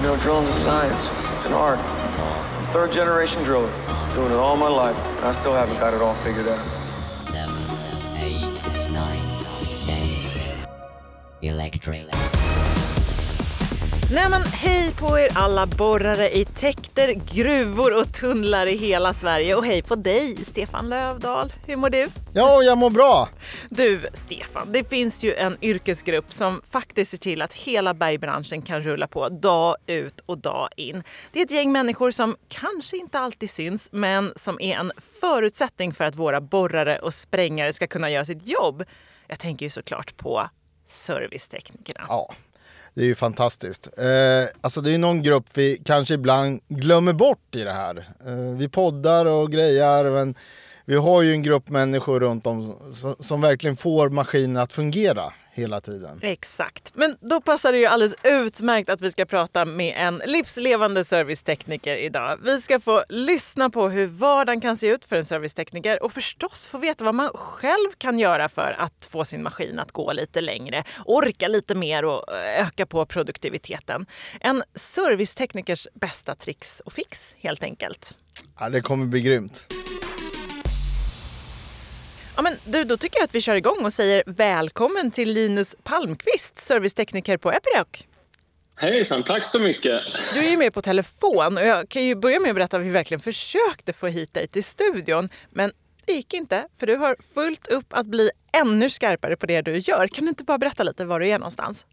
You know, drilling's a science. It's an art. I'm third generation driller. Doing it all my life. And I still haven't got it all figured out. seven, eight, nine, ten. Electric. Nej men hej på er alla borrare i täkter, gruvor och tunnlar i hela Sverige och hej på dig Stefan Lövdahl. Hur mår du? Ja, jag mår bra. Du Stefan, det finns ju en yrkesgrupp som faktiskt ser till att hela bergbranschen kan rulla på dag ut och dag in. Det är ett gäng människor som kanske inte alltid syns men som är en förutsättning för att våra borrare och sprängare ska kunna göra sitt jobb. Jag tänker ju såklart på serviceteknikerna. Ja, det är ju fantastiskt. Eh, alltså det är någon grupp vi kanske ibland glömmer bort i det här. Eh, vi poddar och grejer men vi har ju en grupp människor runt om som, som verkligen får maskinen att fungera hela tiden. Exakt. Men då passar det ju alldeles utmärkt att vi ska prata med en livslevande servicetekniker idag. Vi ska få lyssna på hur vardagen kan se ut för en servicetekniker och förstås få veta vad man själv kan göra för att få sin maskin att gå lite längre, orka lite mer och öka på produktiviteten. En serviceteknikers bästa tricks och fix helt enkelt. Ja, det kommer bli grymt. Ja, men du, då tycker jag att vi kör igång och säger välkommen till Linus Palmqvist, servicetekniker på Epiroc. Hejsan, tack så mycket. Du är ju med på telefon och jag kan ju börja med att berätta att vi verkligen försökte få hit dig till studion. Men det gick inte, för du har fullt upp att bli ännu skarpare på det du gör. Kan du inte bara berätta lite var du är någonstans?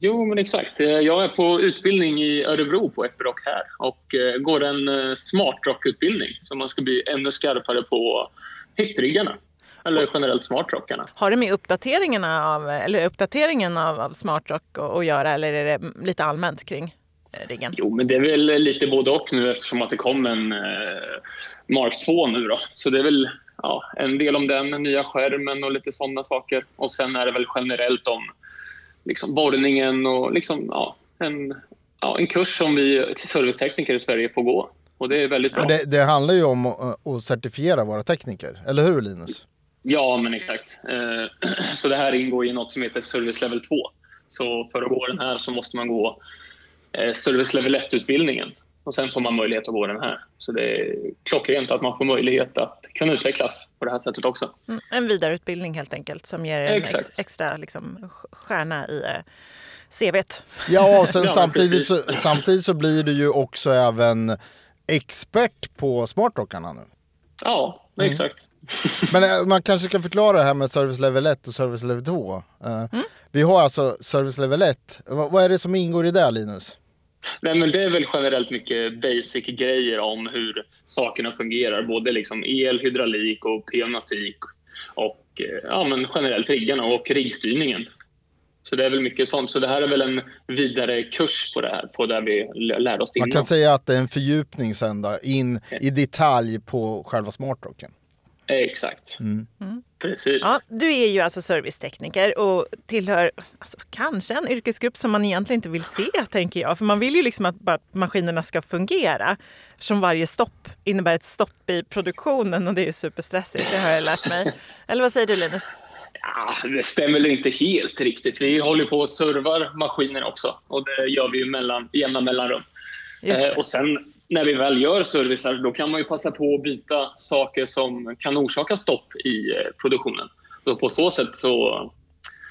Jo, men exakt. Eh, Jag är på utbildning i Örebro på Epiroc här och eh, går en eh, smartrock-utbildning så man ska bli ännu skarpare på hyttriggarna. Eller generellt smartrockarna. Har det med uppdateringarna av, eller uppdateringen av, av smartrock att att göra eller är det lite allmänt kring eh, riggen? Jo, men det är väl lite både och nu eftersom att det kom en eh, Mark 2 nu då. Så det är väl ja, en del om den, nya skärmen och lite sådana saker. Och sen är det väl generellt om liksom, borrningen och liksom, ja, en, ja, en kurs som vi servicetekniker i Sverige får gå. Och det är väldigt bra. Men det, det handlar ju om att, att certifiera våra tekniker, eller hur Linus? Ja, men exakt. Eh, Så det här ingår i något som heter Service Level 2. Så för att gå den här så måste man gå eh, Service Level 1-utbildningen. Och sen får man möjlighet att gå den här. Så det är klockrent att man får möjlighet att kunna utvecklas på det här sättet också. Mm, en vidareutbildning helt enkelt som ger en ex, extra liksom, stjärna i eh, CVt. Ja, och sen Ja, samtidigt, så, samtidigt så blir du ju också även expert på smartrockarna nu. Ja, Mm. exakt. Men eh, man kanske ska förklara det här med Service Level 1 och Service Level 2. Eh, Vi har alltså Service Level 1. Vad är det som ingår i det Linus? Nej, men det är väl generellt mycket basic grejer om hur sakerna fungerar. Både liksom el, hydraulik och pneumatik. Och eh, ja, men generellt riggarna och riggstyrningen. Så det är väl mycket sånt. Så det här är väl en vidare kurs på det här, på där vi l- lär oss Man innan. kan säga att det är en fördjupning sen då, in i detalj på själva smartrocken. Exakt. Precis. Ja, du är ju alltså servicetekniker och tillhör alltså, kanske en yrkesgrupp som man egentligen inte vill se, tänker jag. För man vill ju liksom att bara maskinerna ska fungera. Som varje stopp innebär ett stopp i produktionen och det är superstressigt, det har jag lärt mig. Eller vad säger du Linus? Ja, det stämmer väl inte helt riktigt. Vi håller på och servar maskiner också. Och det gör vi ju mellan, jämna mellanrum. Eh, och sen när vi väl gör servicer, då kan man ju passa på att byta saker som kan orsaka stopp i eh, produktionen. Så på så sätt så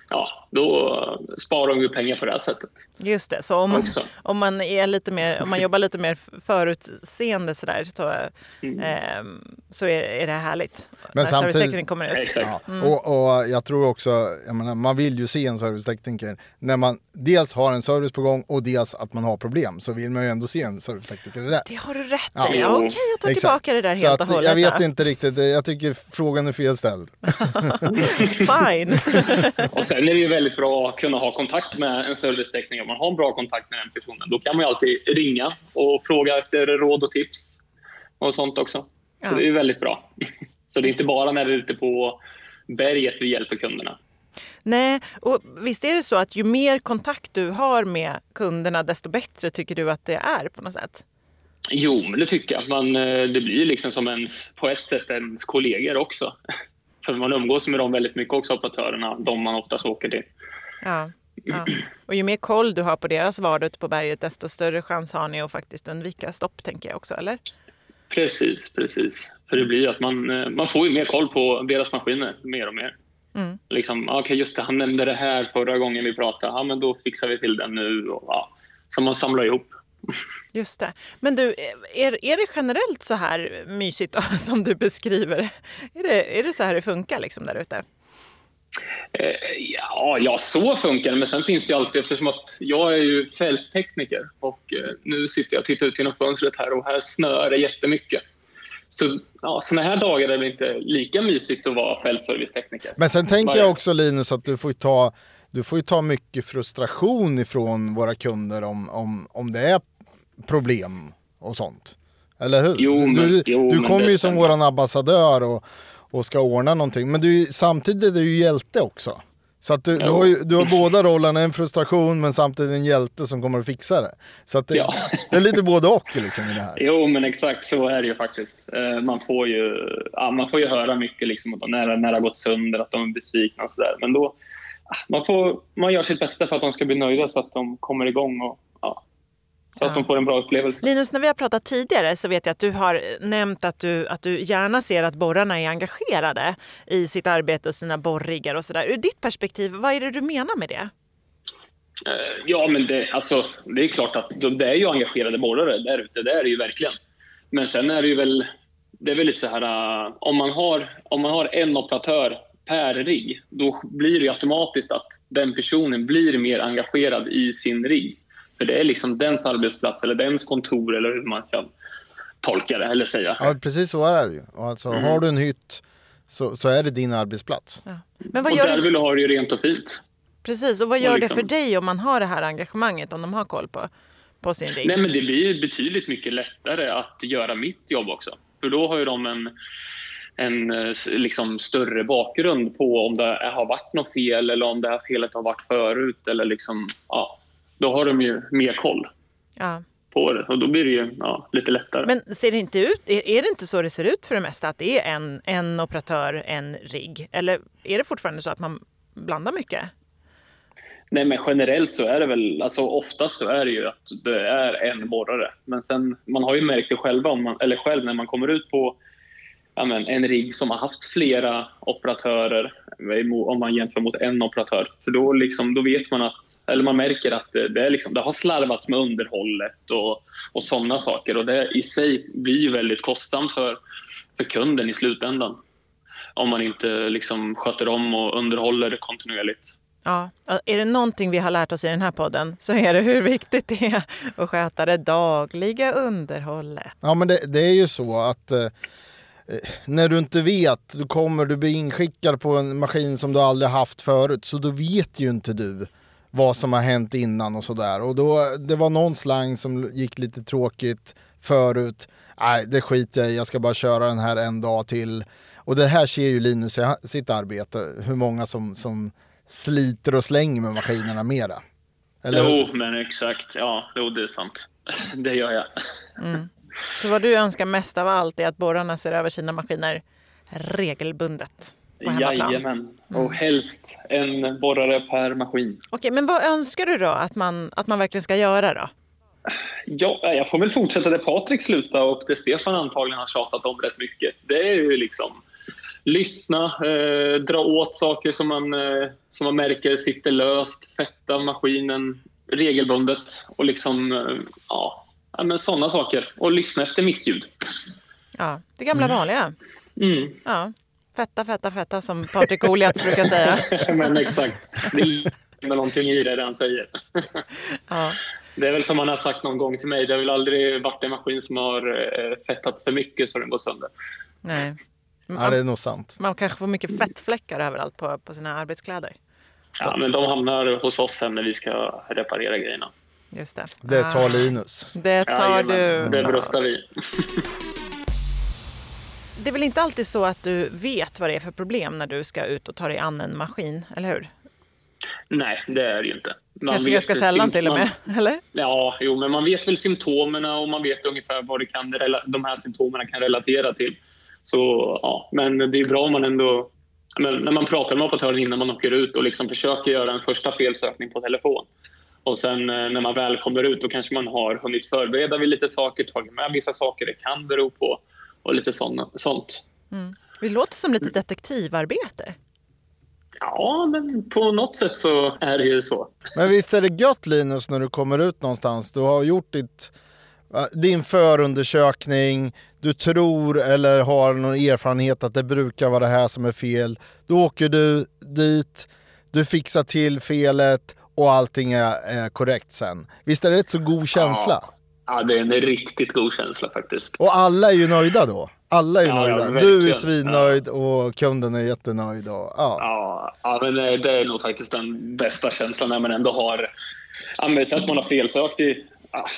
ja, då sparar vi pengar på det här sättet. Just det, så om man, Också. om man, är lite mer, om man jobbar lite mer förutseende sådär, så, Mm. ehm, så är, är det härligt. Men samtidigt- servicetekniken kommer ut. Exakt. Ja. Och, och jag tror också, jag menar, man vill ju se en servicetekniker när man dels har en service på gång och dels att man har problem. Så vill man ju ändå se en servicetekniker där. Det har du rätt i. Ja. Ja, Okej, jag tar Exakt. tillbaka det där Så helt och att, hållet. Jag vet då. inte riktigt, jag tycker frågan är felställd. Fine. Och sen är det ju väldigt bra att kunna ha kontakt med en servicetekniker. Om man har en bra kontakt med den personen, då kan man alltid ringa och fråga efter råd och tips och sånt också. Ja. Så det är väldigt bra. Så det är inte bara när vi är ute på berget vi hjälper kunderna. Nej, och visst är det så att ju mer kontakt du har med kunderna desto bättre tycker du att det är på något sätt? Jo, men det tycker jag. Man, eh, det blir liksom som ens, på ett sätt ens kollegor också. För man umgås med dem väldigt mycket också, operatörerna, de man oftast åker till. Ja. Ja. Och ju mer koll du har på deras vardag ute på berget desto större chans har ni att faktiskt undvika stopp tänker jag också, eller? Precis, precis. För det blir ju att man, eh, man får ju mer koll på deras maskiner mer och mer. Mm. Liksom, ah, okej, just det, han nämnde det här förra gången vi pratade. Ja, men då fixar vi till den nu. Och, ja. Så man samlar ihop. Just det. Men du, är, är det generellt så här mysigt då, som du beskriver? Är det, är det så här det funkar liksom där ute? Eh, ja, ja, så funkar det. Men sen finns det alltid, eftersom att jag är ju fälttekniker och eh, nu sitter jag och tittar ut genom fönstret här och här snöar det jättemycket. Så ja, såna här dagar är det inte lika mysigt att vara fältservicetekniker. Men sen tänker jag också Linus att du får ju ta, du får ju ta mycket frustration ifrån våra kunder om, om, om det är problem och sånt. Eller hur? Jo, men- du jo, du kommer ju som våran ambassadör och, och ska ordna någonting. Men du, samtidigt är du ju hjälte också. Så att du, du, har ju, du har båda rollerna, en frustration men samtidigt en hjälte som kommer att fixa det. Så att det, Ja. det är lite både och liksom i det här. Jo, men exakt så är det ju faktiskt. Eh, Man får ju, ja, man får ju höra mycket liksom, när, när det har gått sönder, att de är besvikna och sådär. Men då, ah, man, får, man gör sitt bästa för att de ska bli nöjda så att de kommer igång och så att de får en bra upplevelse. Linus, när vi har pratat tidigare så vet jag att du har nämnt att du, att du gärna ser att borrarna är engagerade i sitt arbete och sina borriggar och sådär. Ur ditt perspektiv, vad är det du menar med det? Eh, Ja, men det, alltså, det är klart att de- det är ju engagerade borrare där ute. Det är det ju verkligen. Men sen är det ju väl, det är väl lite så här, eh, om man har, om man har en operatör per rigg, då blir det automatiskt att den personen blir mer engagerad i sin rigg. För det är liksom dens arbetsplats eller dens kontor eller hur man kan tolka det eller säga. Ja, precis så är det ju. Och alltså, Mm. Har du en hytt så, så är det din arbetsplats. Ja. Men vad Och gör där det, vill du ha det ju rent och fint. precis, och vad gör och det liksom- för dig om man har det här engagemanget, om de har koll på, på sin rigg? Nej, men det blir betydligt mycket lättare att göra mitt jobb också. För då har ju de en, en liksom större bakgrund på om det har varit något fel eller om det här felet har varit förut. Eller liksom, ja, då har de ju mer koll Ja. på det och då blir det ju ja, lite lättare. Men ser det inte ut, är, är det inte så det ser ut för det mesta? Att det är en, en operatör, en rigg? Eller är det fortfarande så att man blandar mycket? Nej, men generellt så är det väl, alltså oftast så är det ju att det är en borrare. Men sen, man har ju märkt det själva, om man, eller själv när man kommer ut på men, en rigg som har haft flera operatörer, om man jämför mot en operatör. För då, liksom, då vet man att, eller man märker att det, det, är liksom, det har slarvats med underhållet och, och sådana saker. Och det i sig blir ju väldigt kostsamt för, för kunden i slutändan. Om man inte liksom sköter om och underhåller kontinuerligt. Ja, är det någonting vi har lärt oss i den här podden så är det hur viktigt det är att sköta det dagliga underhållet. Ja men det, det är ju så att eh, när du inte vet, du kommer, du blir inskickad på en maskin som du aldrig haft förut, så då vet ju inte du vad som har hänt innan och sådär. Och då, det var någon slang som gick lite tråkigt förut. Nej, det skiter jag i, jag ska bara köra den här en dag till. Och det här ser ju Linus i sitt arbete, hur många som, som sliter och slänger med maskinerna mera. Eller? Jo, men exakt. Ja, jo, det är sant. Det gör jag. Så vad du önskar mest av allt är att borrarna ser över sina maskiner regelbundet på hemmaplan. Jajamän. Och helst en borrare per maskin. Okej, men vad önskar du då att man, att man verkligen ska göra då? Ja, jag får väl fortsätta där Patrik slutade och det Stefan antagligen har tjatat om rätt mycket. Det är ju liksom lyssna, eh, dra åt saker som man, eh, som man märker sitter löst, fetta maskinen regelbundet och liksom, eh, ja, ja, men sådana saker. Och lyssna efter missljud. Ja, det gamla vanliga. Mm. Ja, fetta, fetta, fetta som Patrik Oliats brukar säga. men exakt. Det ligger någonting i det han säger. Ja. Det är väl som han har sagt någon gång till mig. Det har väl aldrig varit en maskin som har eh, fettats för mycket så den går sönder. Nej. Ja, det är nog sant. Man kanske får mycket fettfläckar överallt på, på sina arbetskläder. Ja, men de hamnar hos oss sen när vi ska reparera grejerna. Just det. Det tar Ah, Linus. Det tar du. Det bröstar vi. Det är väl inte alltid så att du vet vad det är för problem när du ska ut och ta dig an en maskin, eller hur? Nej, det är det ju inte. Man Kanske ganska sällan till och med, man- eller? Ja, jo, men man vet väl symptomen och man vet ungefär vad det kan, de här symptomen kan relatera till. Så, ja, men det är bra om man ändå men när man pratar med operatören innan man åker ut och liksom försöker göra en första felsökning på telefon. Och sen eh, när man väl kommer ut då kanske man har hunnit förbereda vid lite saker, tagit med vissa saker det kan bero på och lite såna, sånt. Det låter som lite detektivarbete. Ja, men på något sätt så är det ju så. Men visst är det gött Linus när du kommer ut någonstans. Du har gjort ditt, din förundersökning. Du tror eller har någon erfarenhet att det brukar vara det här som är fel. Då åker du dit, du fixar till felet och allting är, korrekt sen. Visst är det rätt så god känsla? Ja, det är en riktigt god känsla faktiskt. Och alla är ju nöjda då. Alla är Ja, ja, nöjda. du är svinnöjd och kunden är jättenöjd. Och, ja. Ja, ja men det det är nog faktiskt den bästa känslan när man ändå har... Ja, men säg att man har felsökt i... ah,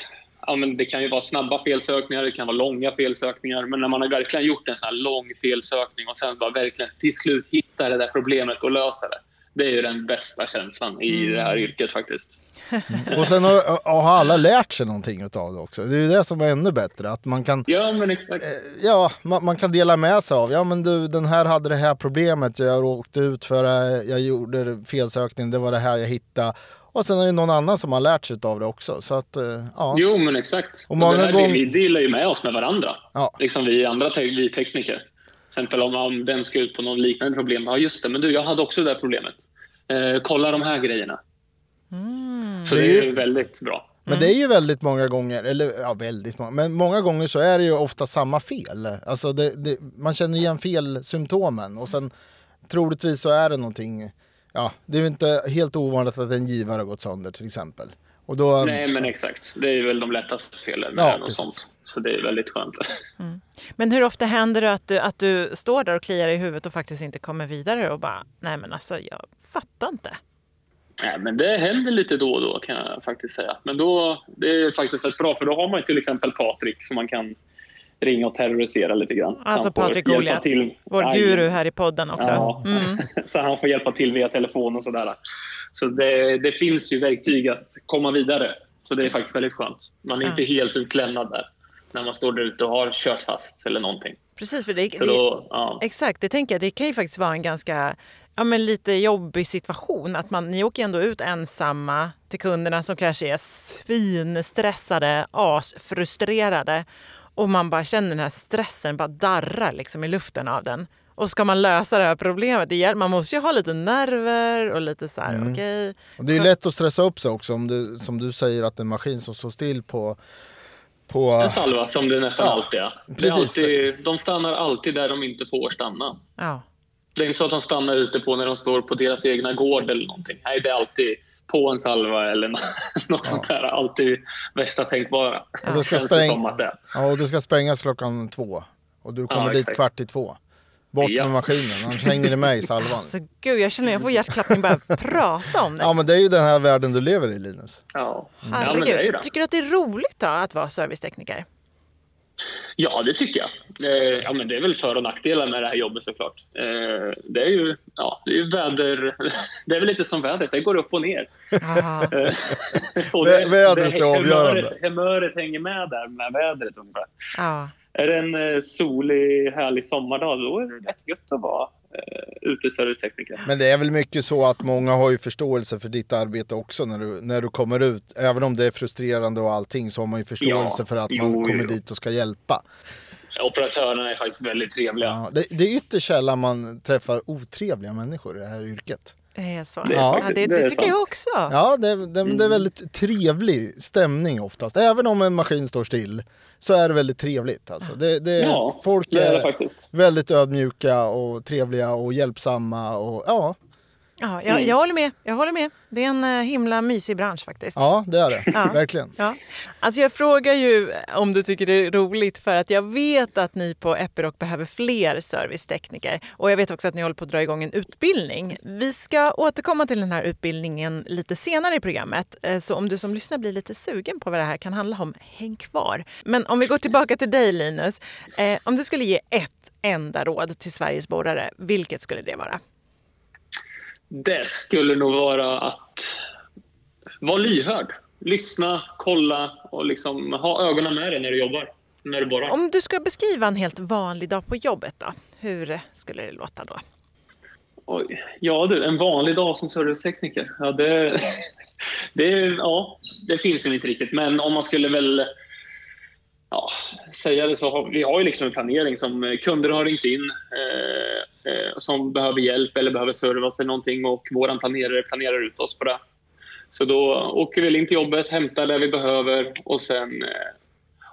Ja, men det kan ju vara snabba felsökningar, det kan vara långa felsökningar. Men när man har verkligen gjort en sån här lång felsökning och sen bara verkligen till slut hittar det där problemet och löser det. Det är ju den bästa känslan i det här yrket faktiskt. Och sen har, har alla lärt sig någonting utav det också. Det är ju det som är ännu bättre. Att man kan, Ja, men exakt. ja, man, man kan dela med sig av. Ja men du, den här hade det här problemet. Jag åkte ut för det. Jag gjorde felsökning. Det var det här jag hittade. Och sen är det någon annan som har lärt sig av det också. Så att, eh, ja. Jo, men exakt. Och Och många det här, gång- vi, vi delar ju med oss med varandra. Ja. Liksom vi andra te- vi tekniker. Exempel om, om den ska ut på någon liknande problem. Ja, just det. Men du, jag hade också det här problemet. Eh, kolla de här grejerna. Så Det det är är ju- ju väldigt bra. Men det är ju väldigt många gånger, eller ja väldigt många, men många gånger så är det ju ofta samma fel. Alltså det, det, man känner igen felsymptomen och sen troligtvis så är det någonting, ja det är ju inte helt ovanligt att en givare har gått sönder till exempel. Och då, Nej, men exakt. Det är väl de lättaste felen med Ja, och sånt. Så det är väldigt skönt. Men hur ofta händer det att du, att du står där och kliar i huvudet och faktiskt inte kommer vidare och bara, nej men alltså jag fattar inte. Nej, men det händer lite då och då kan jag faktiskt säga. Men då, det är faktiskt rätt bra för då har man ju till exempel Patrik som man kan ringa och terrorisera lite grann. Så Alltså Patrik Goliath, till. vår Aj. guru här i podden också. Ja. Mm. så han får hjälpa till via telefon och sådär. Så det, det finns ju verktyg att komma vidare. Så det är faktiskt väldigt skönt. Man är Ja. inte helt utlämnad där när man står där ute och har kört fast eller någonting. Precis, för det, det, då, ja. exakt, det tänker jag, det kan ju faktiskt vara en ganska ja, men lite jobbig situation. Att man, ni åker ändå ut ensamma till kunderna som kanske är svinstressade, asfrustrerade. Och man bara känner den här stressen bara darrar liksom i luften av den. Och ska man lösa det här problemet, det hjälper, man måste ju ha lite nerver och lite så här, okej. och det är lätt att stressa upp sig också om du, som du säger att en maskin som står still på, på En salva som det nästan Ja, alltid är. Det är precis. alltid, de stannar alltid där de inte får stanna. Ja. Det är inte så att de stannar ute på när de står på deras egna gård eller någonting. Nej, det är alltid på en salva eller nå- något sånt där. Alltid värsta tänkbara. Och det ska spräng- det. Ja, och det ska sprängas klockan två. Och du kommer Ja, dit exakt. kvart i två. Bort Ja. med maskinen, annars hänger det med i salvan. Så gud, jag känner jag får hjärtklappning bara prata om det. Ja men det är ju den här världen du lever i Linus. Ja. ja, men det är ju det. Tycker du att det är roligt då att vara servicetekniker? Ja, det tycker jag. Eh, ja, men det är väl för och nackdelar med det här jobbet såklart. Eh, det är ju, ja, det är ju väder... Det är väl lite som vädret, det går upp och ner. Eh, och Vä- vädret är avgörande. Humöret, humöret hänger med där med vädret ungefär. ja. Är det en eh, solig, härlig sommardag, då är det rätt gött att vara uteservicetekniker. Men det är väl mycket så att många har ju förståelse för ditt arbete också när du, när du kommer ut. Även om det är frustrerande och allting så har man ju förståelse Ja, för att jo, man kommer jo. dit och ska hjälpa. Operatörerna är faktiskt väldigt trevliga. Ja, det, det är ytterst sällan man träffar otrevliga människor i det här yrket. Det är så. Det är ja, faktiskt- det, det det tycker jag sant. också. Ja, det, det, det är väldigt trevlig stämning oftast. Även om en maskin står still så är det väldigt trevligt. Alltså. Det, det, Ja, folk det är är väldigt ödmjuka och trevliga och hjälpsamma. Och, ja, Ja, jag, jag håller med. Jag håller med. Det är en eh, himla mysig bransch faktiskt. ja, det är det. Ja. Verkligen. Ja. Alltså jag frågar ju om du tycker det är roligt för att jag vet att ni på Epiroc behöver fler servicetekniker och jag vet också att ni håller på att dra igång en utbildning. Vi ska återkomma till den här utbildningen lite senare i programmet Eh, så om du som lyssnar blir lite sugen på vad det här kan handla om, häng kvar. Men om vi går tillbaka till dig Linus, eh, om du skulle ge ett enda råd till Sveriges borrare, vilket skulle det vara? Det skulle nog vara att vara lyhörd. Lyssna, kolla och liksom ha ögonen med dig när du jobbar. När du borrar. Om du ska beskriva en helt vanlig dag på jobbet då, hur skulle det låta då? Oj. Ja du, en vanlig dag som servicetekniker. Ja, det, det, ja, det finns ju inte riktigt. Men om man skulle väl ja, säga det så har vi har ju liksom en planering som kunder har ringt in eh, som behöver hjälp eller behöver servas eller någonting och vår planerare planerar ut oss på det. Så då åker vi in till jobbet, hämtar det vi behöver och sen eh,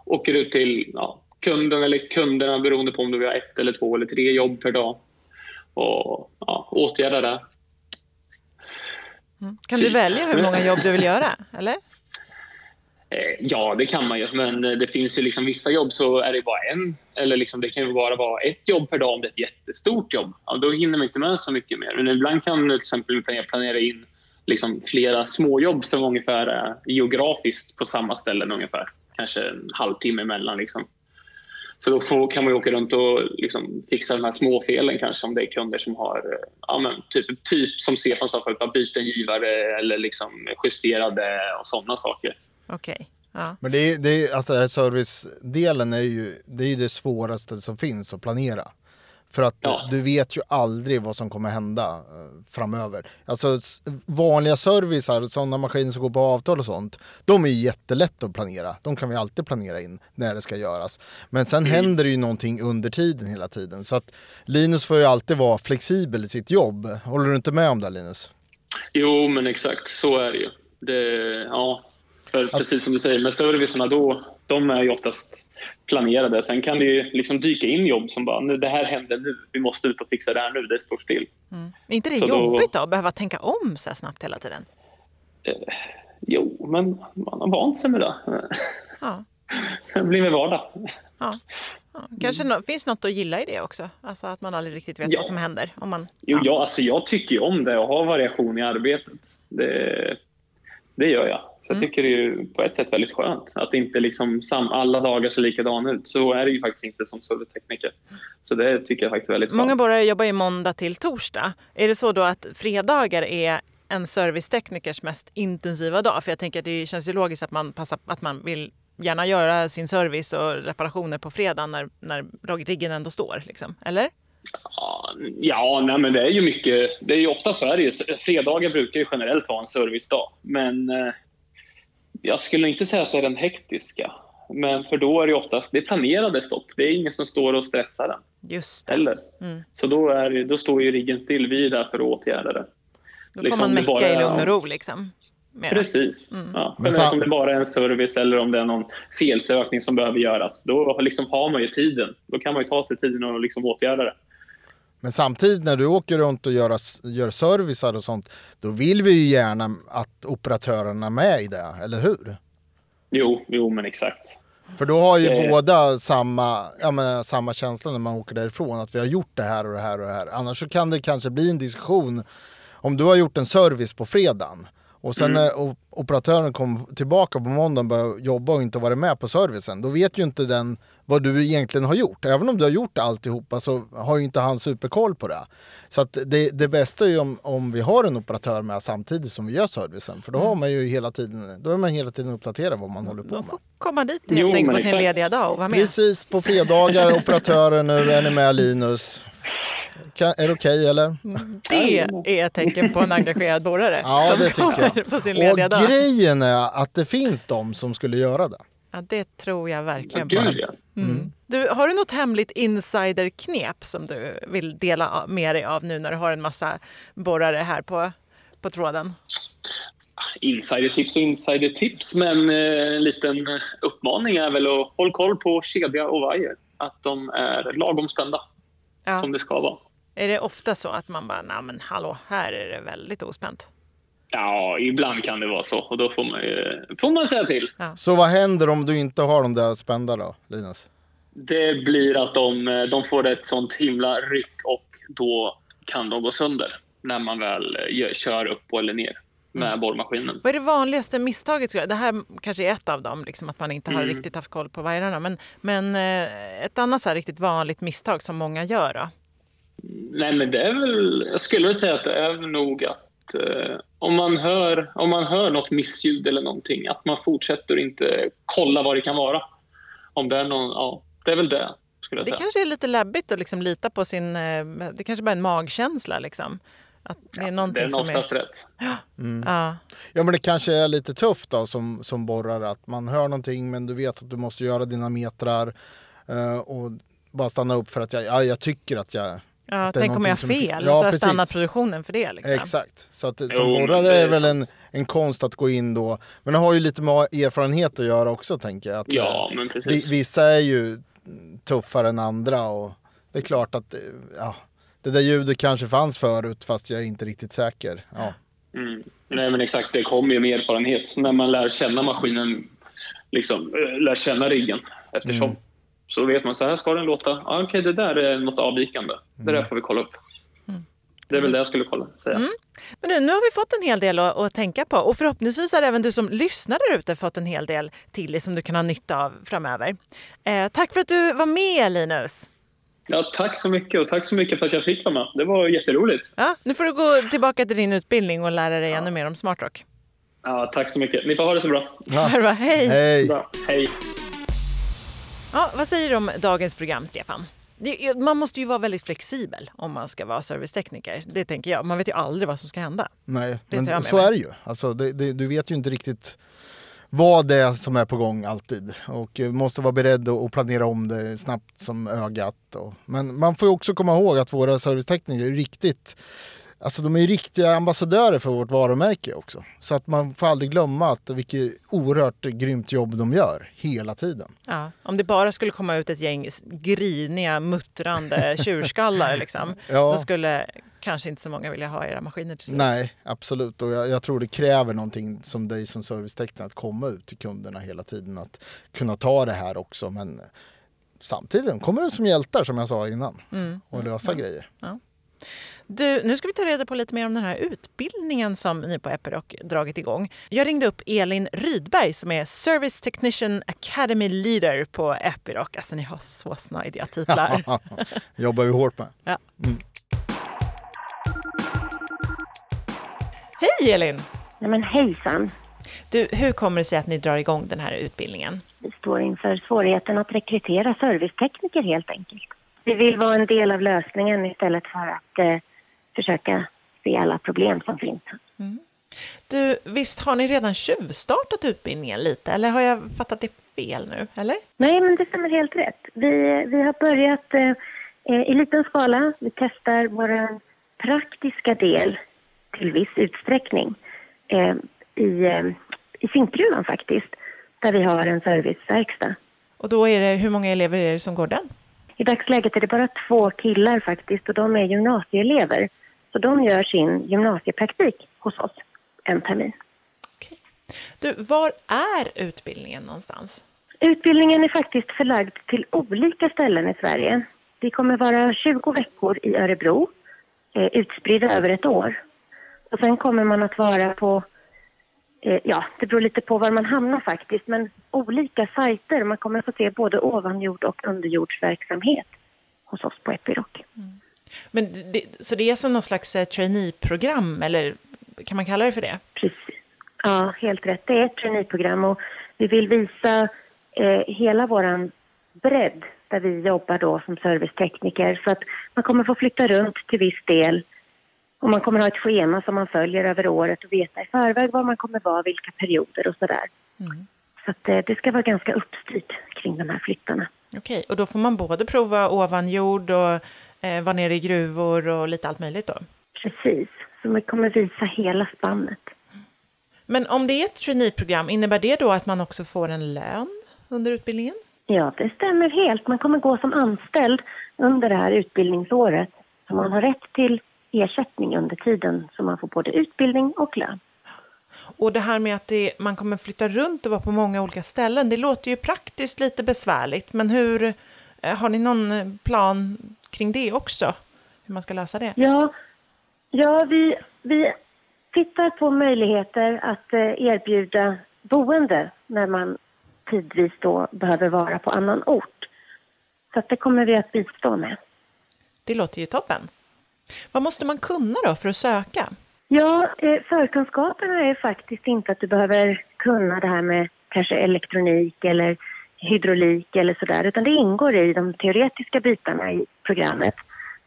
åker ut till ja, kunden eller kunderna beroende på om vi har ett eller två eller tre jobb per dag och ja, åtgärda det. Kan du välja hur många jobb du vill göra? Eller? Eh, ja, det kan man ju. Men eh, det finns ju liksom vissa jobb så är det bara en. Eller liksom, det kan ju bara vara ett jobb per dag om det är ett jättestort jobb. Ja, då hinner man inte med så mycket mer. Men ibland kan till exempel planera, in liksom flera småjobb som ungefär är geografiskt på samma ställen ungefär. Kanske en halvtimme emellan. Liksom. Så då får, kan man ju åka runt och liksom fixa de här småfelen kanske om det är kunder som har, eh, ja, men typ, typ som Stefan sa förut, byta givare eller liksom justerade och sådana saker. Okej. Ja. Men det är, det är, alltså servicedelen är ju, det är ju det svåraste som finns att planera. För att Ja. du vet ju aldrig vad som kommer hända eh, framöver. Alltså vanliga servicer, sådana maskiner som går på avtal och sånt, de är ju jättelätta att planera. De kan vi alltid planera in när det ska göras. Men sen händer det ju någonting under tiden hela tiden. Så att Linus får ju alltid vara flexibel i sitt jobb. Håller du inte med om det Linus? Jo, men exakt så är det ju. Det, ja, för precis som du säger, med servicerna då, de är ju oftast planerade. Sen kan det ju liksom dyka in jobb som bara, "Nu, det här händer nu, vi måste ut och fixa det här nu, det står still. Är inte det Så jobbigt då, att behöva tänka om så här snabbt hela tiden? Jo, men man har vant sig med det. Ja. Det blir med vardag. ja. ja. Kanske nå- finns något att gilla i det också? Alltså att man aldrig riktigt vet Ja. vad som händer. Om man, Jo, jag, alltså, jag tycker ju om det och ha variation i arbetet. Det, det gör jag. Så jag tycker det är ju på ett sätt väldigt skönt att inte liksom sam, alla dagar ser likadana ut. Så är det ju faktiskt inte som servicetekniker. Så det tycker jag faktiskt är väldigt Många skönt. borrare jobbar ju måndag till torsdag. Är det så då att fredagar är en serviceteknikers mest intensiva dag? För jag tänker att det känns ju logiskt att man, passar, att man vill gärna göra sin service och reparationer på fredag när, när riggen ändå står. Liksom. Eller? Ja, nej, men det är ju mycket. Det är ju ofta så är det ju. Fredagar brukar ju generellt vara en servicedag. Men eh, jag skulle inte säga att det är den hektiska. Men för då är det oftast det är planerade stopp. Det är ingen som står och stressar den Just det. heller. Mm. Så då, är, då står ju riggen still. Vi är där för att åtgärda det. Då får liksom man det mecka bara- i lugn och ro. Liksom. Mera. Precis. Ja. Men Men sam- om det bara är en service eller om det är någon felsökning som behöver göras, då liksom har man ju tiden. Då kan man ju ta sig tiden och liksom åtgärda det. Men samtidigt när du åker runt och gör, gör servicer och sånt, då vill vi ju gärna att operatörerna är med i det, eller hur? Jo, jo men exakt. För då har ju Det- båda samma, jag menar, samma känsla när man åker därifrån, att vi har gjort det här och det här och det här. Annars så kan det kanske bli en diskussion om du har gjort en service på fredagen och sen när o- operatören kommer tillbaka på måndagen och börjar jobba och inte varit med på servicen, då vet ju inte den vad du egentligen har gjort. Även om du har gjort alltihopa så har ju inte han superkoll på det. Så att det, det bästa är ju om, om vi har en operatör med samtidigt som vi gör servicen. För då, har man ju hela tiden, då är man hela tiden uppdaterad vad man håller på med. får komma dit Jo, helt enkelt på sin lediga dag och vara med. Precis, på fredagar, operatörer nu, är ni med Linus? Är det okej eller? Det är ett tecken på en engagerad borrare Ja, som det tycker jag. på sin lediga Och dag. grejen är att det finns de som skulle göra det. Ja, det tror jag Ja, verkligen på. gud ja. Du, har du något hemligt insiderknep som du vill dela med dig av nu när du har en massa borrare här på, på tråden? Insidertips och insidertips, men eh, en liten uppmaning är väl att hålla koll på kedja och vajer. Att de är lagom spända, Ja. som det ska vara. Är det ofta så att man bara, nej men hallå, här är det väldigt ospänt? Ja, ibland kan det vara så och då får man, ju- får man säga till. Så vad händer om du inte har de där spända då, Linus? Det blir att de, de får ett sånt himla ryck och då kan de gå sönder när man väl eh, gör- kör upp eller ner med borrmaskinen. Vad är det vanligaste misstaget? tror jag? Det här kanske är ett av dem, liksom, att man inte har Mm. riktigt haft koll på vajrarna. Men, men eh, ett annat så här riktigt vanligt misstag som många gör då? Nej, men det är väl... Jag skulle väl säga att det är nog att eh, om, man hör, om man hör något missljud eller någonting, att man fortsätter inte kolla vad det kan vara. Om det är någon... Ja, det är väl det, skulle jag Det säga. kanske är lite läbbigt att liksom lita på sin... eh, Det kanske bara är en magkänsla. Liksom. Att det är Det är någonting nog som är... rätt. Ja. Ja men det kanske är lite tufft då som, som borrare att man hör någonting men du vet att du måste göra dina metrar eh, och bara stanna upp för att jag, ja, jag tycker att jag... Ja, tänk om jag har fel. Ja, så har jag stannat produktionen för det. Liksom. Exakt. Så att, som borrare det är väl en, en konst att gå in då. Men det har ju lite med erfarenhet att göra också tänker jag. Att, Ja, eh, men vi- precis. Vissa är ju tuffare än andra och det är klart att eh, ja, det där ljudet kanske fanns förut fast jag är inte riktigt säker. Ja. Mm. Nej, men exakt. Det kommer ju med erfarenhet. När man lär känna maskinen, liksom, eh, lär känna riggen eftersom. Mm. Så vet man, så här ska den låta. Ah, Okej, det där är något avvikande. Det där får vi kolla upp. Det är väl det jag skulle kolla, säga. Men nu, nu har vi fått en hel del att, att tänka på och förhoppningsvis har även du som lyssnar där ute fått en hel del till dig som du kan ha nytta av framöver. Eh, tack för att du var med Linus. Ja, tack så mycket och tack så mycket för att jag fick vara med. Det var jätteroligt. Ja, nu får du gå tillbaka till din utbildning och lära dig ännu mer om smartrock. Ja, tack så mycket. Ni får ha det så bra. Ja. Bra, hej! Hej! Bra. Hej. Ja, vad säger du om dagens program, Stefan? Det, man måste ju vara väldigt flexibel om man ska vara servicetekniker. Det tänker jag. Man vet ju aldrig vad som ska hända. Nej, Det men så mig. är det ju. Alltså, det, det, du vet ju inte riktigt vad det är som är på gång alltid. Och eh, måste vara beredd att planera om det snabbt som ögat. Men man får ju också komma ihåg att våra servicetekniker är riktigt Alltså de är ju riktiga ambassadörer för vårt varumärke också. Så att man får aldrig glömma att vilket oerhört grymt jobb de gör hela tiden. Ja, om det bara skulle komma ut ett gäng griniga, muttrande tjurskallar liksom, Ja. då skulle kanske inte så många vilja ha era maskiner till slut. Nej, absolut. Och jag, jag tror det kräver någonting som dig som servicetekniker att komma ut till kunderna hela tiden. Att kunna ta det här också. Men samtidigt kommer de som hjältar som jag sa innan Mm. och lösa grejer. Du, nu ska vi ta reda på lite mer om den här utbildningen som ni på Epiroc dragit igång. Jag ringde upp Elin Rydberg som är Service Technician Academy Leader på Epiroc. Alltså ni har så snajdiga titlar. jobbar vi hårt med. Ja. Hej Elin! Nej men hejsan. Du, hur kommer det sig att ni drar igång den här utbildningen? Vi står inför svårigheten att rekrytera servicetekniker helt enkelt. Vi vill vara en del av lösningen istället för att eh, försöka se alla problem som finns. Du, visst har ni redan tjuvstartat utbildningen lite? Eller har jag fattat det fel nu? Eller? Nej, men det stämmer helt rätt. Vi, vi har börjat eh, eh, i liten skala. Vi testar vår praktiska del till viss utsträckning eh, i, eh, i Zinkgruvan faktiskt, där vi har en serviceverkstad. Och då är det, hur många elever är det som går den? I dagsläget är det bara två killar faktiskt och de är gymnasieelever. Så de gör sin gymnasiepraktik hos oss en termin. Okej. Du, var är utbildningen någonstans? Utbildningen är faktiskt förlagd till olika ställen i Sverige. Vi kommer vara 20 veckor i Örebro, eh, utspridda över ett år. Och sen kommer man att vara på, eh, ja, det beror lite på var man hamnar faktiskt, men olika sajter. Man kommer att få se både ovanjord och underjordsverksamhet hos oss på Epiroc. Men det, så det är som någon slags eh, traineeprogram, eller kan man kalla det för det? Precis. Ja, helt rätt. Det är ett traineeprogram och vi vill visa eh, hela våran bredd där vi jobbar då som servicetekniker. Så att man kommer få flytta runt till viss del och man kommer ha ett schema som man följer över året och veta i förväg var man kommer vara, vilka perioder och sådär. Så att, eh, det ska vara ganska uppstyrt kring de här flyttarna. Okej, och då får man både prova ovanjord och eh, vara nere i gruvor och lite allt möjligt då? Precis, så vi kommer visa hela spannet. Men om det är ett traineeprogram, innebär det då att man också får en lön under utbildningen? Ja, det stämmer helt. Man kommer gå som anställd under det här utbildningsåret. Så man har rätt till ersättning under tiden så man får både utbildning och lön. Och det här med att det, man kommer flytta runt och vara på många olika ställen, det låter ju praktiskt lite besvärligt, men hur, eh, har ni någon eh, plan kring det också? Hur man ska lösa det? Ja, ja vi, vi tittar på möjligheter att eh, erbjuda boende när man tidvis då behöver vara på annan ort. Så det kommer vi att bistå med. Det låter ju toppen. Vad måste man kunna då för att söka? Ja, eh, förkunskaperna är faktiskt inte att du behöver kunna det här med kanske elektronik eller hydraulik eller sådär, utan det ingår i de teoretiska bitarna i programmet.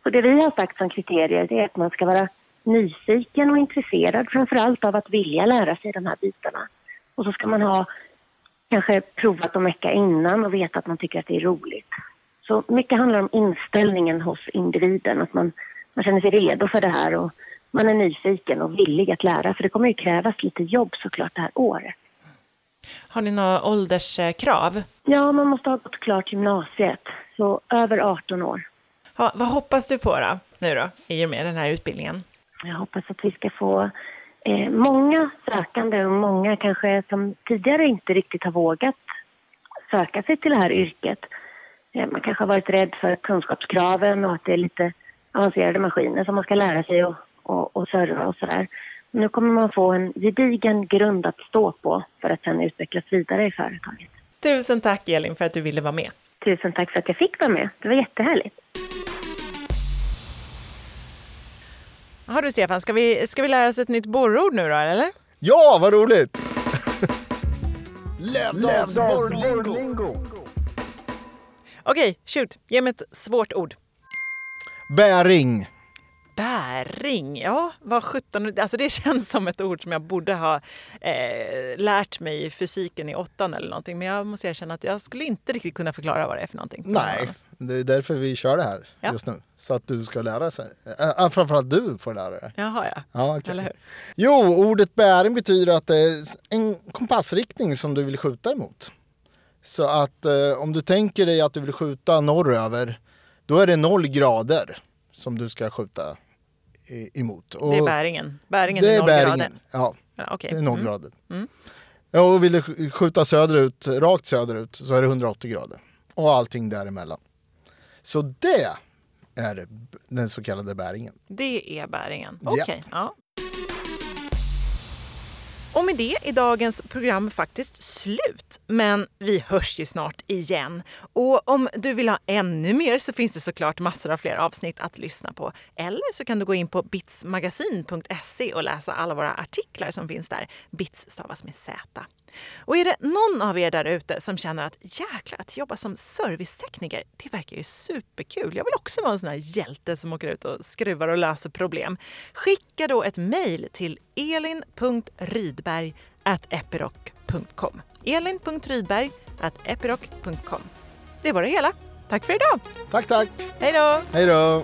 Så det vi har sagt som kriterier det är att man ska vara nyfiken och intresserad framför allt av att vilja lära sig de här bitarna. Och så ska man ha kanske provat en vecka innan och veta att man tycker att det är roligt. Så mycket handlar om inställningen hos individen, att man, man känner sig redo för det här och man är nyfiken och villig att lära, för det kommer ju krävas lite jobb såklart det här året. Har ni några ålderskrav? Ja, man måste ha gått klart gymnasiet, så över 18 år. Ha, vad hoppas du på då, nu då, i och med den här utbildningen? Jag hoppas att vi ska få eh, många sökande och många kanske som tidigare inte riktigt har vågat söka sig till det här yrket. Eh, man kanske har varit rädd för kunskapskraven och att det är lite avancerade maskiner som man ska lära sig och, och, och serva och sådär. Nu kommer man få en gedigen grund att stå på för att sen utvecklas vidare i företaget. Tusen tack Elin för att du ville vara med. Tusen tack för att jag fick vara med. Det var jättehärligt. Har du Stefan, ska vi, ska vi lära oss ett nytt borrord nu då, eller? Ja, vad roligt! Lövdalsborrlingo. Okej, shoot. Ge mig ett svårt ord. Bäring. Bäring, ja vad sjutton. Alltså det känns som ett ord som jag borde ha eh, lärt mig i fysiken i åttan eller någonting. Men jag måste erkänna att jag skulle inte riktigt kunna förklara vad det är för någonting. Nej, det är därför vi kör det här Ja. just nu. Så att du ska lära sig. Äh, framförallt du får lära dig. Jaha ja. Ja, okej. Eller hur? Jo, ordet bäring betyder att det är en kompassriktning som du vill skjuta emot. Så att eh, om du tänker dig att du vill skjuta norröver, då är det noll grader som du ska skjuta emot. Och Det är bäringen. Bäringen det är är noll bäringen. grader. Ja, Ja, okej. det är noll Mm. Ja, och vill du sk- skjuta söderut, rakt söderut, så är det 180 grader. Och allting däremellan. Så det är den så kallade bäringen. Det är bäringen. Okej. Ja. Och med det är dagens program faktiskt slut. Men vi hörs ju snart igen. Och om du vill ha ännu mer så finns det såklart massor av fler avsnitt att lyssna på. Eller så kan du gå in på bitsmagasin.se och läsa alla våra artiklar som finns där. Bits stavas med Z. Och är det någon av er där ute som känner att jäklar, att jobba som servicetekniker, det verkar ju superkul. Jag vill också vara en sån här hjälte som åker ut och skruvar och löser problem. Skicka då ett mejl till elin.rydberg.epiroc.com elin.rydberg.epiroc.com Det var det hela. Tack för idag! Tack, tack! Hej då! Hej då!